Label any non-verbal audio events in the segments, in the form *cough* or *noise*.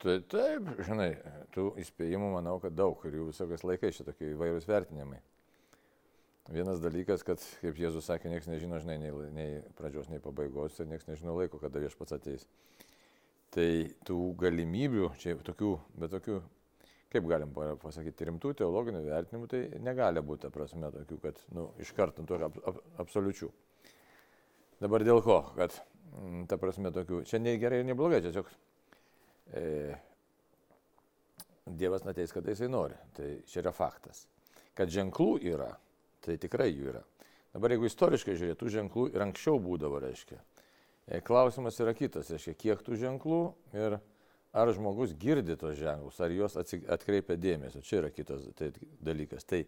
Tai taip, žinai, tų įspėjimų manau, kad daug ir jų visokios laikai šitokie įvairūs vertinimai. Vienas dalykas, kad, kaip Jėzus sakė, niekas nežino, žinai, nei, nei pradžios, nei pabaigos ir niekas nežino laiko, kada viešpats ateis. Tai tų galimybių, čia tokių, bet tokių, kaip galim pasakyti, rimtų teologinių vertinimų, tai negali būti, ta prasme, tokių, kad, na, nu, iš karto tokių ap, ap, absoliučių. Dabar dėl ko, kad, mm, ta prasme, tokių, čia nei gerai, nei blogai, tiesiog e, Dievas ateis, kada jisai nori. Tai čia yra faktas. Kad ženklų yra, tai tikrai jų yra. Dabar jeigu istoriškai žiūrėtų, ženklų ir anksčiau būdavo, reiškia. E, klausimas yra kitas, reiškia, kiek tų ženklų ir ar žmogus girdi tos ženklus, ar juos atkreipia dėmesio. Čia yra kitas tai dalykas. Tai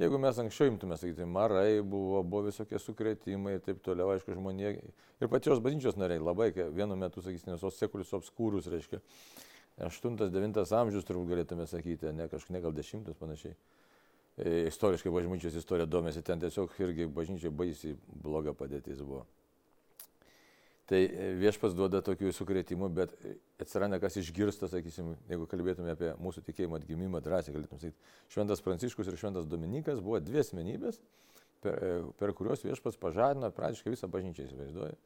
jeigu mes anksčiau imtume, sakyti, marai buvo, buvo visokie sukretimai ir taip toliau, aišku, žmonė ir pačios bažnyčios nariai labai, vienu metu, sakysime, tos sekulius obskūrus, reiškia, 8-9 amžius turbūt galėtume sakyti, ne kažkaip, ne gal 10 panašiai. E, istoriškai bažnyčios istorija domėsi, ten tiesiog irgi bažnyčiai baisiai bloga padėtis buvo. Tai e, viešpas duoda tokių sukretimų, bet atsiranda kas išgirsta, sakysim, jeigu kalbėtume apie mūsų tikėjimo atgimimą, drąsiai galėtume sakyti, Šventas Pranciškus ir Šventas Dominikas buvo dvi asmenybės, per, e, per kuriuos viešpas pažadino praktiškai visą bažnyčią įsivaizduoja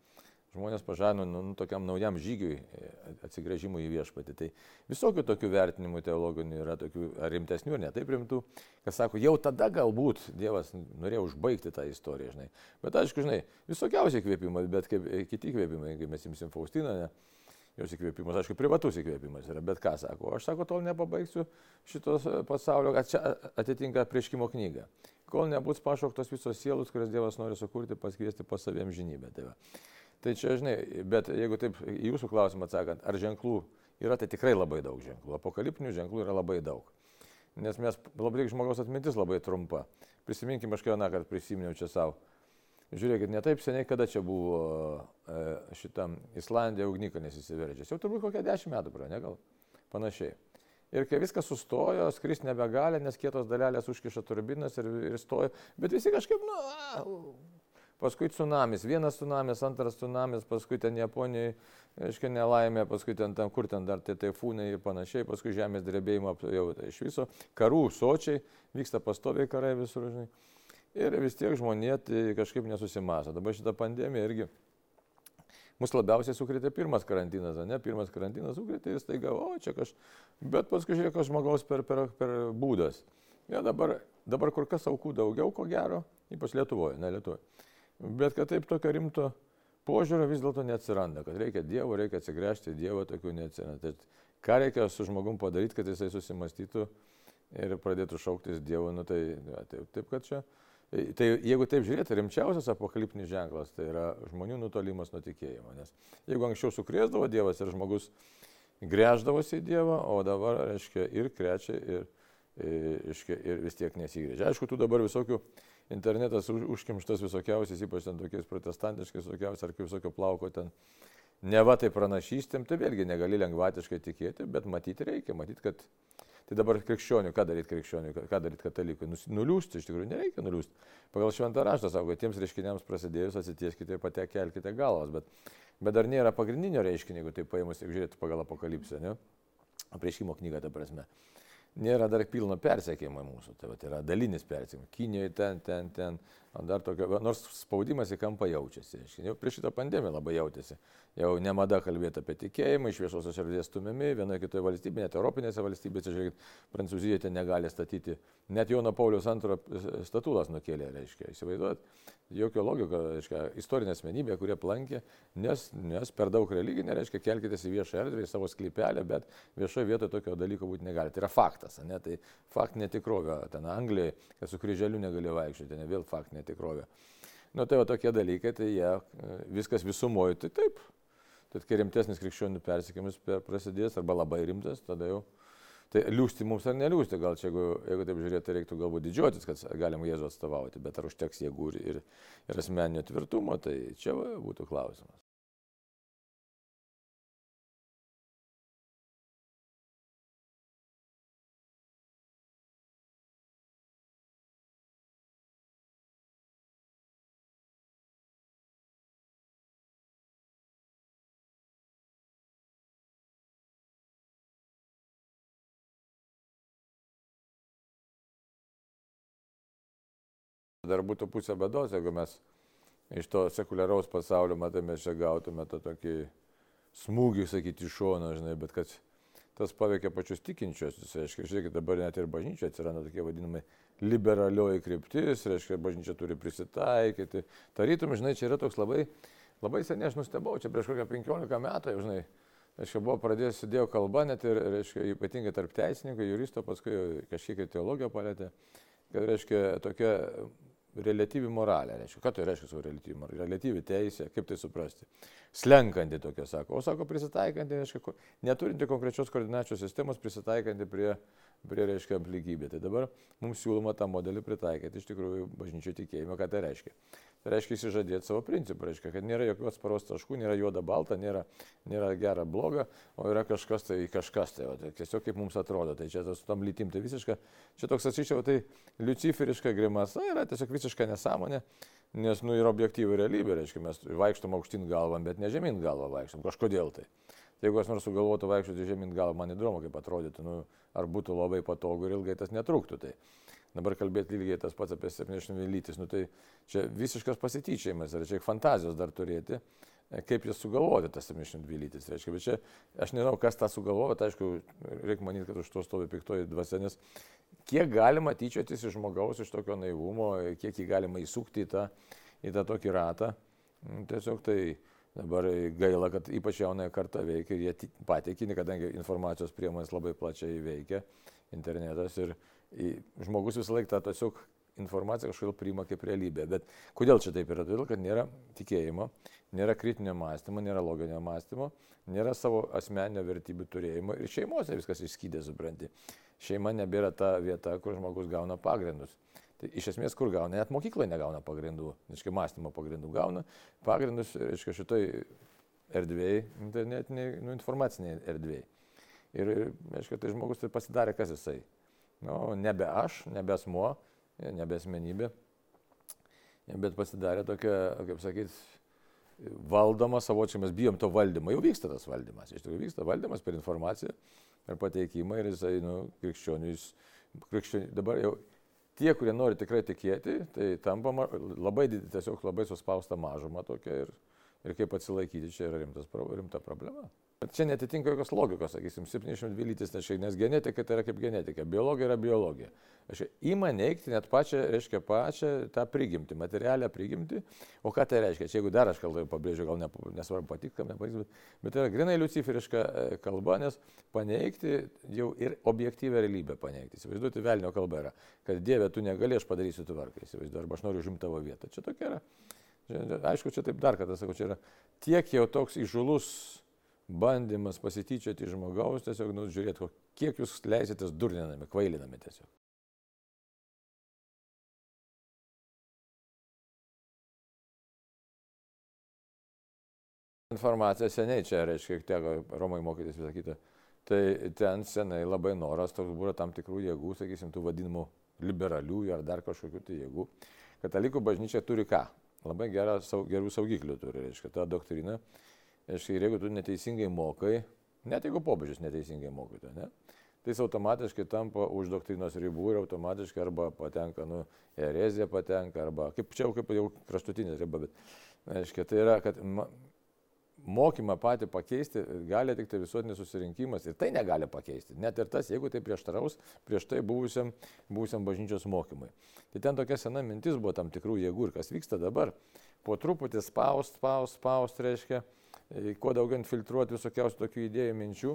žmonės pažadino nu, nu, tokiam naujam žygiui e, atsigrėžimui į viešpatį. Tai visokių tokių vertinimų teologinių yra tokių rimtesnių, ar ne taip rimtų, kas sako, jau tada galbūt Dievas norėjo užbaigti tą istoriją, žinai. Bet aišku, žinai, visokiausiai įkvėpimai, bet kaip e, kiti įkvėpimai, kaip mes imsim Faustiną, ne, jos įkvėpimas, aišku, privatus įkvėpimas yra, bet ką sako, aš sako, tol nepabaigsiu šitos e, pasaulio, atitinka prieškimo knygą. Kol nebus pašauktos visos sielos, kurias Dievas nori sukurti, paskviesti pas saviem žinybę. Tai va. Tai čia, žinai, bet jeigu taip į jūsų klausimą atsakant, ar ženklų yra, tai tikrai labai daug ženklų. Apokaliptinių ženklų yra labai daug. Nes mes labai žmogaus atmintis labai trumpa. Prisiminkime, aš vieną kartą prisiminiau čia savo. Žiūrėkit, ne taip seniai, kada čia buvo e, šitam Islandija ugnikalnis įsiveržęs. Jau turbūt kokie dešimt metų praėjo, ne gal? Panašiai. Ir kai viskas sustojo, skris nebegali, nes kietos dalelės užkiša turbinas ir, ir stojo. Bet visi kažkaip, nu, paskui tsunamis, vienas tsunamis, antras tsunamis, paskui ten Japonijoje, aiškiai, nelaimė, paskui ten, ten kur ten dar tai taifūnai ir panašiai, paskui žemės drebėjimo jau tai iš viso, karų sočiai, vyksta pastoviai karai visur, žinai. Ir vis tiek žmonė tai kažkaip nesusimaso. Dabar šitą pandemiją irgi Mūsų labiausiai sukrėtė pirmas karantinas, ne? Pirmas karantinas sukrėtė ir staiga, o čia kažkas. Bet paskui žiūrėk, žmogaus per, per, per būdas. Ja, dabar, dabar kur kas aukų daugiau, ko gero, ypač Lietuvoje, ne Lietuvoje. Bet kad taip tokio rimto požiūrio vis dėlto neatsiranda, kad reikia Dievo, reikia atsigręžti Dievo, tokių neatsiranda. Tai ką reikia su žmogum padaryti, kad jisai susimastytų ir pradėtų šauktis Dievo, nu tai ja, taip, taip, kad čia. Tai jeigu taip žiūrėti, rimčiausias apokaliptinis ženklas tai yra žmonių nutolimas nuo tikėjimo. Nes jeigu anksčiau sukrėsdavo Dievas ir žmogus grėždavosi į Dievą, o dabar, reiškia, ir krečia, ir, ir, ir vis tiek nesigrėžia. Aišku, tų dabar visokių internetas užkimštas visokiausiais, ypač ten tokiais protestantiškais visokiausiais ar kaip visokio plauko ten. Ne va tai pranašystėm, tai vėlgi negali lengvatiškai tikėti, bet matyti reikia, matyti, kad Tai dabar krikščionių, ką daryti krikščionių, ką daryti katalikui? Nuliūsti, iš tikrųjų nereikia nuliūsti. Pagal šventą raštą sako, kad tiems reiškiniams prasidėjus atsitieskite ir patekelkite galvas, bet, bet dar nėra pagrindinio reiškinio, jeigu tai paėmus, jeigu žiūrėtų pagal apokalipsę, ne? Apreiškimo knygą, ta prasme nėra dar pilno persiekimo mūsų, tai va, yra dalinis persiekimas. Kinijoje ten, ten, ten, dar tokio, nors spaudimas į kampą jaučiasi. Jau prieš šitą pandemiją labai jautėsi. Jau nemada kalbėti apie tikėjimą, iš viešosios erdvės stumiami, vienoje kitoje valstybėje, net Europinėse valstybėse, žiūrėkit, Prancūzijoje ten negali statyti, net Jono Paulius II statulas nukėlė, reiškia, įsivaizduot, jokio logiko, reiškia, istorinė asmenybė, kurie plankė, nes, nes per daug religinė, reiškia, kelkitės į viešą erdvę, į savo sklypelę, bet viešoje vietoje tokio dalyko būti negali. Tai yra faktas, ne? tai faktinė tikrovė. Ten Anglijai, kad su kryželiu negali vaikščioti, ne vėl faktinė tikrovė. Nu tai va tokie dalykai, tai jie viskas visumoju, tai taip. Tai kai rimtesnis krikščionių persikimas prasidės, arba labai rimtas, tada jau Tai liūsti mums ar neliūsti, gal čia, jeigu, jeigu taip žiūrėti, reiktų galbūt didžiuotis, kad galim Jėzų atstovauti, bet ar užteks jėgų ir, ir asmeninio tvirtumo, tai čia būtų klausimas. Dar būtų pusė bedos, jeigu mes iš to sekuliaraus pasaulio, matai, mes čia gautume tą tokį smūgį, sakyti, iš šono, žinai, bet kad tas paveikia pačius tikinčiosius. Reiškia, žiūrėkit, dabar net ir bažnyčia atsiranda tokie vadinamai liberalioji kryptis, reiškia, bažnyčia turi prisitaikyti. Tarytum, žinai, čia yra toks labai, labai seniai aš nustebau, čia prieš kokią 15 metų, jau, žinai, reiškia, buvo pradėjęs sėdėjo kalba, net ir, reiškia, ypatingai tarp teisininkų, juristo, paskui kažkiek ir teologiją palėtė, kad, reiškia, tokia relatyvi moralė. Reiškia, ką tai reiškia su relatyvi moralė? Relatyvi teisė, kaip tai suprasti? Slenkanti tokia, sako. O sako, prisitaikanti, reiškia, neturinti konkrečios koordinačios sistemos, prisitaikanti prie, prie reiškia, aplikybė. Tai dabar mums siūloma tą modelį pritaikyti iš tikrųjų bažnyčio tikėjimo, ką tai reiškia. Tai reiškia įsižadėti savo principų, reiškia, kad nėra jokios paros taškų, nėra juoda balta, nėra, nėra gera bloga, o yra kažkas tai kažkas, tai, o, tai tiesiog kaip mums atrodo, tai čia su tom lytim tai visiška, čia toks atšyčiau, tai luciferiška grimasa yra tiesiog visiška nesąmonė, nes nu yra objektyvi realybė, reiškia, mes vaikštom aukštyn galvam, bet ne žemyn galvą vaikštom, kažkodėl tai. Tai jeigu aš nors sugalvotų vaikščioti žemyn galvą, man įdomu, kaip atrodytų, nu, ar būtų labai patogu ir ilgai tas netruktų. Tai. Dabar kalbėti lygiai tas pats apie 70 lytis, nu tai čia visiškas pasityčiajimas, ar čia fantazijos dar turėti, e, kaip jis sugalvoti tas 72 lytis. Reiškia, bet čia aš nežinau, kas tą sugalvojo, bet aišku, reikia manyti, kad už to stovi piktoji dvasia, nes kiek galima tyčiotis iš žmogaus, iš tokio naivumo, kiek jį galima įsukti į tą, į tą tokį ratą. Mm, tiesiog tai dabar gaila, kad ypač jaunąją kartą veikia ir jie patikini, kadangi informacijos priemonės labai plačiai veikia, internetas ir žmogus visą laiką tą tiesiog informaciją kažkodėl priima kaip realybę. Bet kodėl čia taip yra? Todėl, kad nėra tikėjimo, nėra kritinio mąstymo, nėra loginio mąstymo, nėra savo asmeninio vertybių turėjimo ir šeimose viskas išskydė, supranti. Šeima nebėra ta vieta, kur žmogus gauna pagrindus. Tai iš esmės kur gauna? Net mokykloje negauna pagrindų, reiškia mąstymo pagrindų gauna pagrindus, reiškia šitoj erdvėjai, internetiniai, nu, informaciniai erdvėjai. Ir, reiškia, tai žmogus tai pasidarė, kas jisai nu, nebe aš, nebe asmuo, nebe asmenybė, bet pasidarė tokia, kaip sakyt, valdoma savočiai, mes bijom to valdymo, jau vyksta tas valdymas, iš tikrųjų vyksta valdymas per informaciją, per pateikimą ir jisai, nu, krikščionius, krikščionius, dabar jau tie, kurie nori tikrai tikėti, tai tampa labai, tiesiog labai suspausta mažuma tokia ir, ir kaip atsilaikyti, čia yra rimtas, rimta problema. Bet čia netitinka jokios logikos, sakysim, 72 lytis, nes genetika tai yra kaip genetika, biologija yra biologija. Aš įma neikti net pačią, reiškia, pačią tą prigimtį, materialią prigimtį. O ką tai reiškia? Čia jeigu dar aš kalbą pabrėžiu, gal ne, nesvarbu patikti, kam nepatiks, bet, bet tai yra grinai luciferiška e, kalba, nes paneigti jau ir objektyvę realybę paneigti. Įsivaizduoti, velnio kalba yra, kad Dieve, tu negali, aš padarysiu tvarką, įsivaizduoju, arba aš noriu užimti tavo vietą. Čia tokia yra. Aišku, čia taip dar kartą sakau, čia yra tiek jau toks įžulus bandymas pasityčioti žmogaus, tiesiog, nu, žiūrėti, kiek jūs leisitės durninami, kvailinami tiesiog. Informacija seniai čia, reiškia, teko Romai mokytis visą kitą. Tai ten senai labai noras toks buvo tam tikrų jėgų, sakysim, tų vadinamų liberaliųjų ar dar kažkokių tai jėgų. Katalikų bažnyčia turi ką? Labai gerą, gerų saugiklių turi, reiškia, ta doktrina. Aiškiai, ir jeigu tu neteisingai mokai, net jeigu pobūdžius neteisingai mokai, tai, ne, tai jis automatiškai tampa už doktrinos ribų ir automatiškai arba patenka, nu, erezija patenka, arba kaip čia jau kaip jau kraštutinė riba, bet, aiškiai, tai yra, kad mokymą patį pakeisti gali tik tai visuotinis susirinkimas ir tai negali pakeisti. Net ir tas, jeigu tai prieštaraus prieš tai buvusiam, buvusiam bažnyčios mokymui. Tai ten tokia sena mintis buvo tam tikrų jėgų ir kas vyksta dabar. Po truputį spaust, spaust, spaust, reiškia, kuo daugiau infiltruoti visokiausių tokių idėjų, minčių,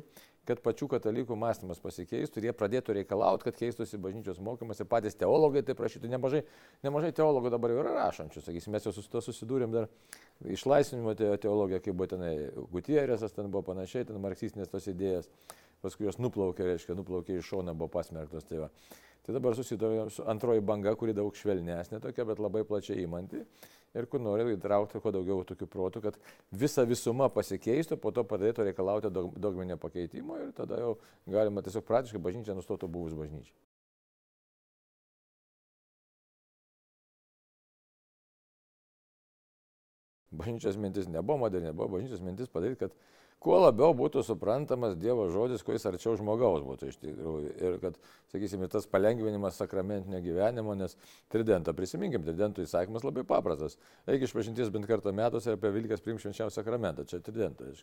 kad pačių katalikų mąstymas pasikeistų ir jie pradėtų reikalauti, kad keistųsi bažnyčios mokymas ir patys teologai tai prašytų. Nemažai, nemažai teologų dabar jau yra rašančių, sakysim, mes jau su to susidūrėm dar išlaisvinimo teologija, kaip buvo tenai Gutierrezas, ten buvo panašiai, ten marksistinės tos idėjas, paskui jos nuplaukė, reiškia, nuplaukė iš šono, buvo pasmerktos. Tai, va. Tai dabar susidūrėm su antroji banga, kuri daug švelnesnė tokia, bet labai plačiai įmanti ir kur nori įtraukti kuo daugiau tokių protų, kad visa visuma pasikeistų, po to pradėtų reikalauti dogminio pakeitimo ir tada jau galima tiesiog praktiškai bažnyčia nustotų buvus bažnyčia. Bažnyčios mintis nebuvo moderni, buvo bažnyčios mintis padaryti, kad kuo labiau būtų suprantamas Dievo žodis, kuo jis arčiau žmogaus būtų iš tikrųjų. Ir kad, sakysime, tas palengvinimas sakramentinio gyvenimo, nes tridentą, prisiminkim, tridentų įsakymas labai paprastas. Reikia išpažinties bent kartą metuose apie Vilkas priimti švenčiausią sakramentą, čia tridentas.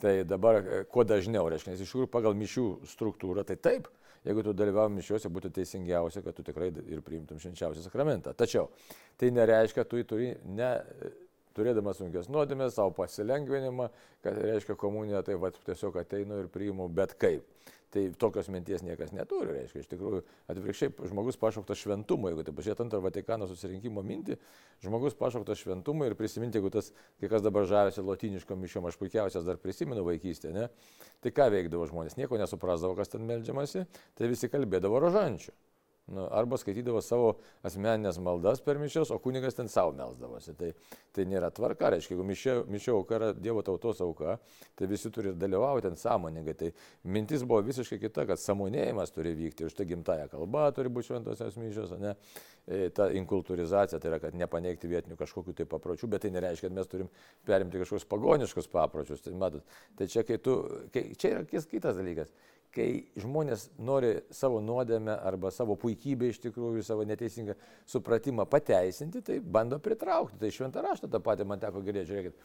Tai dabar e, kuo dažniau, reiškia, nes iš tikrųjų pagal mišių struktūrą, tai taip, jeigu tu dalyvauji mišiuose, būtų teisingiausia, kad tu tikrai ir priimtum švenčiausią sakramentą. Tačiau tai nereiškia, tu jį turi ne turėdamas sunkias nuodėmės, savo pasilengvinimą, kad reiškia komuniją, tai va, tiesiog ateinu ir priimu bet kaip. Tai tokios minties niekas neturi, reiškia, iš tikrųjų atvirkščiai žmogus pašauktas šventumo, jeigu tai pažiūrėt antrą Vatikano susirinkimo mintį, žmogus pašauktas šventumo ir prisiminti, jeigu tas, kai kas dabar žavėsi lotiniškom mišiom, aš puikiausias dar prisimenu vaikystę, ne? tai ką veikdavo žmonės, nieko nesuprasdavo, kas ten melžiamasi, tai visi kalbėdavo rožančių. Nu, arba skaitydavo savo asmeninės maldas per mišios, o kunigas ten savo melsdavosi. Tai, tai nėra tvarka, reiškia, jeigu mišio, mišio auka yra Dievo tautos auka, tai visi turi dalyvauti ten sąmoningai. Tai mintis buvo visiškai kita, kad samonėjimas turi vykti, už tai gimtaja kalba turi būti šventosios mišios, ne? E, ta inkultūrizacija, tai yra, kad nepaneigti vietinių kažkokių tai papročių, bet tai nereiškia, kad mes turim perimti kažkokius pagoniškus papročius. Tai matot, tai čia, kai tu, kai, čia yra kitas dalykas kai žmonės nori savo nuodėmę arba savo puikybę iš tikrųjų, savo neteisingą supratimą pateisinti, tai bando pritraukti. Tai šventą raštą tą patį man teko girdėti, žiūrėkit,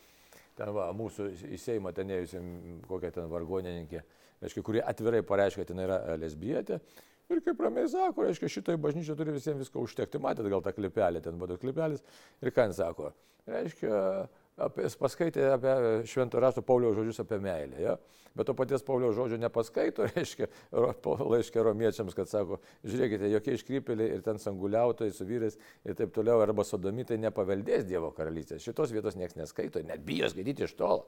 ten va, mūsų į Seimą ten ėjusim kokią ten vargonininkė, reiškia, kuri atvirai pareiškia, kad ten yra lesbietė. Ir kaip ramiai sako, reiškia, šitoje bažnyčioje turi visiems visko užtekti. Matėt gal tą klipelę, ten buvo klipelis. Ir ką jis sako? Reiškia, apie, paskaitė apie švento rašto Pauliaus žodžius apie meilę. Ja? Bet to paties Pauliaus žodžio nepaskaito, *laughs* reiškia, laiškia romiečiams, kad sako, žiūrėkite, jokie iškrypėliai ir ten sanguliautojai su vyrais ir taip toliau, arba sodomitai nepaveldės Dievo karalystės. Šitos vietos niekas neskaito, net bijo skaityti iš tolo.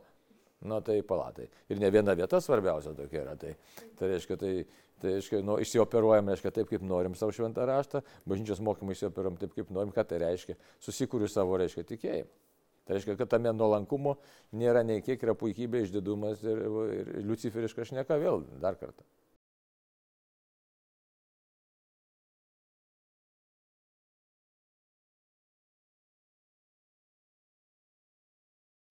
Na tai palatai. Ir ne viena vieta svarbiausia tokia yra. Tai, tai reiškia, tai, tai reiškia, nu, išsioperuojam, reiškia, taip, kaip norim savo šventą raštą, bažnyčios mokymą išsioperuojam taip, kaip norim, ką tai reiškia, susikūriu savo, reiškia, tikėjimą. Tai reiškia, kad tame nuolankumo nėra nei kiek yra puikybė, išdidumas ir, ir luciferiška šneka vėl dar kartą.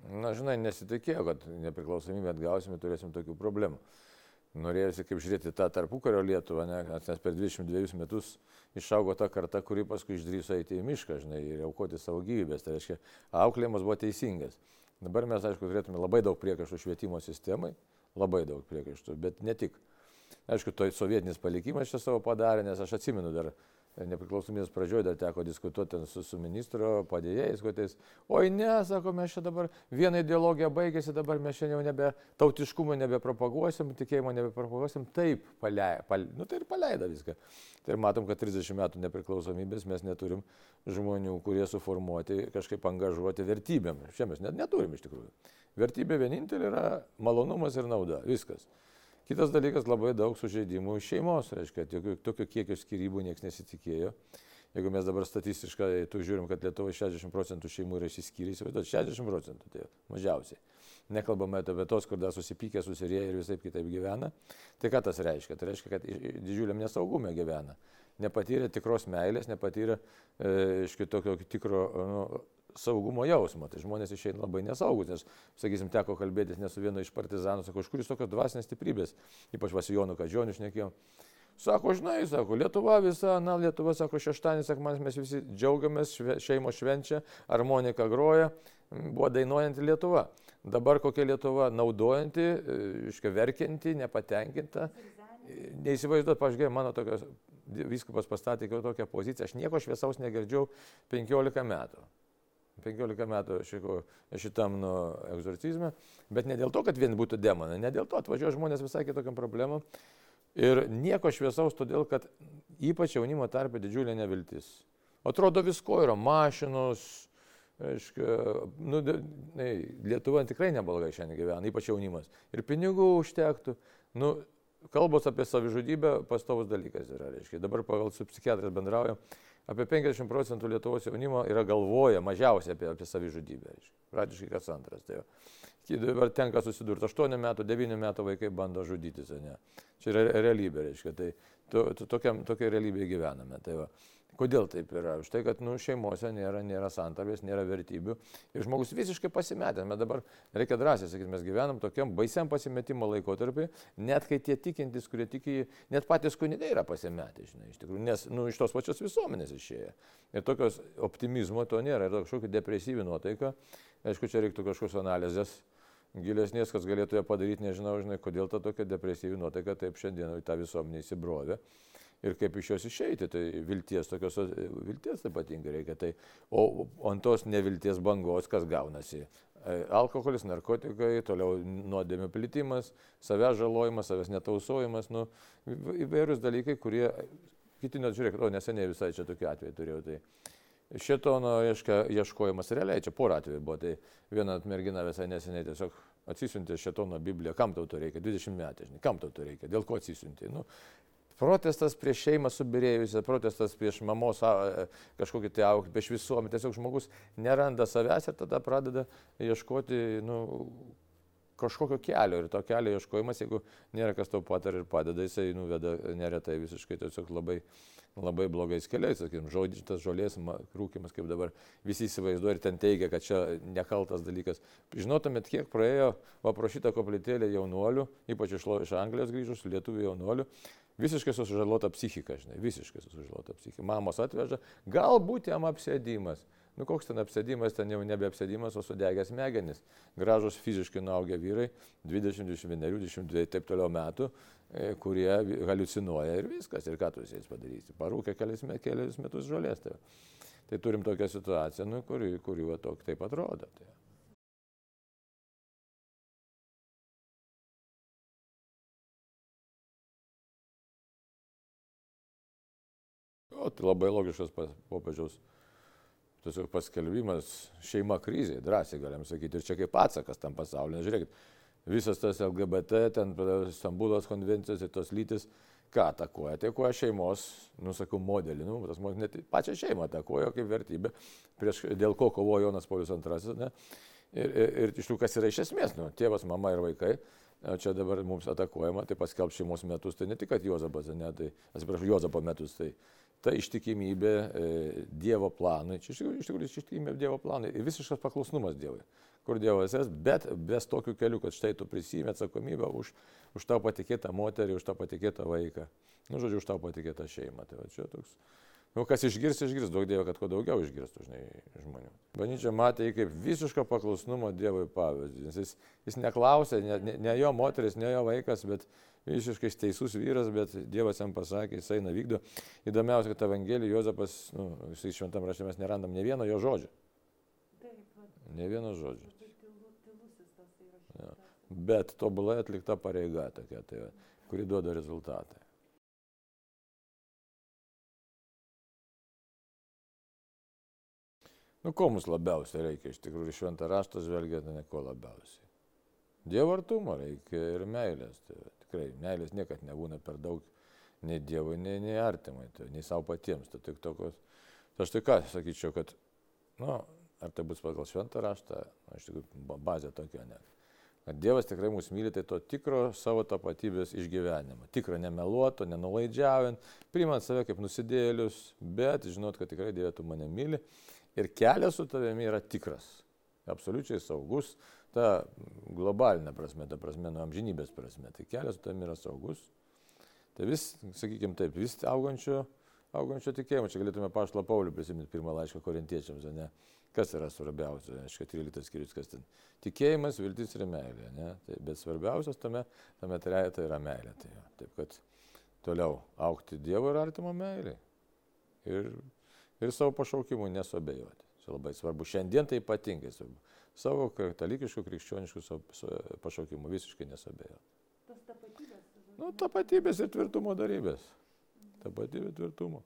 Na, žinai, nesitikėjau, kad nepriklausomybę atgausime, turėsim tokių problemų norėjosi kaip žiūrėti tą tarpukario Lietuvą, ne, nes per 22 metus išaugo ta karta, kuri paskui išdryso eiti į mišką, žinai, ir aukoti savo gyvybės. Tai reiškia, auklėjimas buvo teisingas. Dabar mes, aišku, turėtume labai daug priekaištų švietimo sistemai, labai daug priekaištų, bet ne tik. Aišku, to sovietinis palikimas čia savo padarė, nes aš atsimenu dar nepriklausomybės pradžioje dar teko diskutuoti su, su ministro padėjėjais, kokiais, oi ne, sako, mes čia dabar viena ideologija baigėsi, dabar mes šiandien jau nebe tautiškumo nebepropaguosim, tikėjimo nebepropaguosim, taip, palei, pal, nu, tai ir paleido viską. Tai ir matom, kad 30 metų nepriklausomybės mes neturim žmonių, kurie suformuoti, kažkaip angažuoti vertybėm. Čia mes net neturim iš tikrųjų. Vertybė vienintelė yra malonumas ir nauda. Viskas. Kitas dalykas, labai daug sužeidimų iš šeimos, reiškia, tokio, tokio kiekio skirybų niekas nesitikėjo. Jeigu mes dabar statistiškai tu žiūrim, kad Lietuvoje 60 procentų šeimų yra išsiskyrę, įsivaizduot, 60 procentų, tai mažiausiai. Nekalbame apie tos, kur dar susipykė, susirėję ir visai kitaip gyvena. Tai ką tas reiškia? Tai reiškia, kad didžiuliam nesaugume gyvena. Nepatyrė tikros meilės, nepatyrė e, iš kitokio tikro nu, saugumo jausmo. Tai žmonės išeina labai nesaugus, nes, sakysim, teko kalbėtis ne su vienu iš partizanų, sako, iš kur jūs tokios dvasinės stiprybės, ypač Vasijonu Kadžioniu šnekėjom. Sako, žinai, sako, Lietuva visa, na, Lietuva, sako, šeštadienį, sekmanis mes visi džiaugiamės, šve, šeimo švenčia, harmonika groja, buvo dainuojanti Lietuva. Dabar kokia Lietuva naudojanti, iškia verkianti, nepatenkinta. Neįsivaizduot, pažiūrėjau, mano tokios, viskupas pastatė tokią poziciją, aš nieko šviesaus negirdžiau 15 metų. 15 metų šiko, šitam nu, egzorcizme, bet ne dėl to, kad vien būtų demonai, ne dėl to atvažiuoja žmonės visai kitokiam problemam ir nieko šviesaus, todėl kad ypač jaunimo tarpe didžiulė neviltis. Atrodo visko yra mašinos, aiškia, nu, ne, Lietuva tikrai neblogai šiandien gyvena, ypač jaunimas. Ir pinigų užtektų. Nu, kalbos apie savižudybę pastovus dalykas yra, reiškia. Dabar pagal su psichiatrais bendraujam apie 50 procentų Lietuvos jaunimo yra galvoja mažiausiai apie, apie savižudybę. Praktiškai kas antras. Tai dabar tenka susidurti, 8 metų, 9 metų vaikai bando žudytis, ne. Čia yra realybė, reiškia, tai to, to, tokiam, tokia realybė gyvename. Tai va. Kodėl taip yra? Už tai, kad nu, šeimose nėra, nėra santarvės, nėra vertybių ir žmogus visiškai pasimetęs. Mes dabar, reikia drąsiai sakyti, mes gyvenam tokiam baisiam pasimetimo laikotarpiu, net kai tie tikintis, kurie tiki, net patys kunigai yra pasimetę, žinai, iš tikrųjų, nes nu, iš tos pačios visuomenės išėję. Ir tokios optimizmo to nėra, yra kažkokia depresyvi nuotaika. Aišku, čia reiktų kažkokios analizės gilesnės, kas galėtų ją padaryti, nežinau, žinai, kodėl ta tokia depresyvi nuotaika taip šiandien į tą visuomenę įsibrovė ir kaip iš jos išeiti. Tai vilties, tokios vilties ypatingai reikia. Tai, o ant tos nevilties bangos kas gaunasi? E, alkoholis, narkotikai, toliau nuodėmio plitimas, savęs žalojimas, savęs netausojimas, nu, įvairius dalykai, kurie, kiti net žiūrėk, o neseniai visai čia tokiu atveju turėjau. Tai šitono ieškojimas realiai, čia porą atvejų buvo, tai viena mergina visai neseniai tiesiog atsisiuntė šitono Bibliją, kam tau to reikia, 20 metų, žinai, kam tau to reikia, dėl ko atsisiuntė. Nu, Protestas prieš šeimą subirėjusią, protestas prieš mamos e, kažkokį tai aukštį, prieš visuomenę. Tiesiog žmogus neranda savęs ir tada pradeda ieškoti nu, kažkokio kelio. Ir to kelio ieškojimas, jeigu nėra kas tau patar ir padeda, jisai nuveda neretai visiškai tiesiog labai, labai blogais keliais. Sakykim, žodžiu, tas žolės rūkimas, kaip dabar visi įsivaizduoja ir ten teigia, kad čia nekaltas dalykas. Žinotumėt, kiek praėjo paprašyta koplytėlė jaunuolių, ypač iš, iš Anglijos grįžus, lietuvių jaunuolių Visiškai sužalota psichika, žinai, visiškai sužalota psichika. Mamos atveža, galbūt jam apsėdimas. Nu koks ten apsėdimas, ten jau nebe apsėdimas, o sudegęs smegenis. Gražus fiziškai nuaugę vyrai, 20, 21, 22 ir taip toliau metų, e, kurie halucinuoja ir viskas. Ir ką tu su jais padarysi? Parūkė kelias, kelias metus žolės. Tai, tai turim tokią situaciją, nu, kuri, kuri va, tok, taip atrodo. Tai. O, tai labai logiškas popiežiaus tiesiog paskelbimas šeima krizė, drąsiai galim sakyti. Ir čia kaip atsakas tam pasaulyje. Žiūrėkit, visas tas LGBT, ten Stambulos konvencijos ir tos lytis, ką atakuoja? Atakuoja šeimos, nusakau, modelį, nu, tas modelis net pačią šeimą atakuoja kaip vertybę, prieš, dėl ko kovojo Jonas Paulius II. Ne? Ir, ir, ir iš tikrųjų, kas yra iš esmės, nu, tėvas, mama ir vaikai. Čia dabar mums atakuojama, tai paskelb šeimos metus, tai ne tik, kad Jozapas, ne, tai, atsiprašau, Jozapo metus, tai ta ištikimybė e, Dievo planui, čia iš tikrųjų, iš tikrųjų ištikimybė Dievo planui ir visiškas paklusnumas Dievui, kur Dievas esi, bet bez tokių kelių, kad štai tu prisimė atsakomybę už, už tau patikėtą moterį, už tau patikėtą vaiką, nu, žodžiu, už tau patikėtą šeimą. Tai va, čia toks. Nu, kas išgirs, išgirs, daug Dievo, kad kuo daugiau išgirstų, žinai, žmonių. Bažnyčia matė jį kaip visišką paklusnumo Dievui pavyzdį, jis, jis neklausė, ne, ne, ne jo moteris, ne jo vaikas, bet visiškai teisus vyras, bet Dievas jam pasakė, jis eina vykdo. Įdomiausia, kad Evangelijų Jozapas, nu, jisai šventam rašte mes nerandam ne vieno jo žodžio. Ne vieno žodžio. Ja. Bet tobulai atlikta pareiga tokia, tai, kuri duoda rezultatą. Nu, ko mums labiausiai reikia iš tikrųjų šventą raštą žvelgiant, ne ko labiausiai. Dievo artumo reikia ir meilės. Tai tikrai meilės niekad nebūna per daug nei Dievui, nei, nei artimai, tai, nei savo patiems. Tai tik tokios. Tai aš tai ką sakyčiau, kad, na, nu, ar tai bus pagal šventą raštą, na, iš tikrųjų, bazė tokia net. Kad Dievas tikrai mus myli, tai to tikro savo tapatybės išgyvenimo. Tikro nemeluoto, nenulaidžiaujant, priimant save kaip nusidėlius, bet žinot, kad tikrai Dievas tu mane myli ir kelias su tavimi yra tikras, absoliučiai saugus, ta globalinė prasme, ta prasme, nuo amžinybės prasme. Tai kelias tam yra saugus. Tai vis, sakykime taip, vis augančio, augančio tikėjimo. Čia galėtume paštą Paulių prisiminti pirmą laišką korintiečiams, ne? Kas yra svarbiausia, aišku, 13 skyrius, kas ten. Tikėjimas, viltis ir meilė, ne? Tai, bet svarbiausias tame, tame trejetą yra meilė. Tai. Taip kad toliau aukti Dievo ir artimo meilė. Ir, ir savo pašaukimu nesobėjoti. Čia labai svarbu. Šiandien tai ypatingai svarbu savo katalikiškų, krikščioniškų pašaukimų, visiškai nesabėjo. Tas tapatybės? Nu, tapatybės ir tvirtumo darybės. Tapatybė tvirtumo.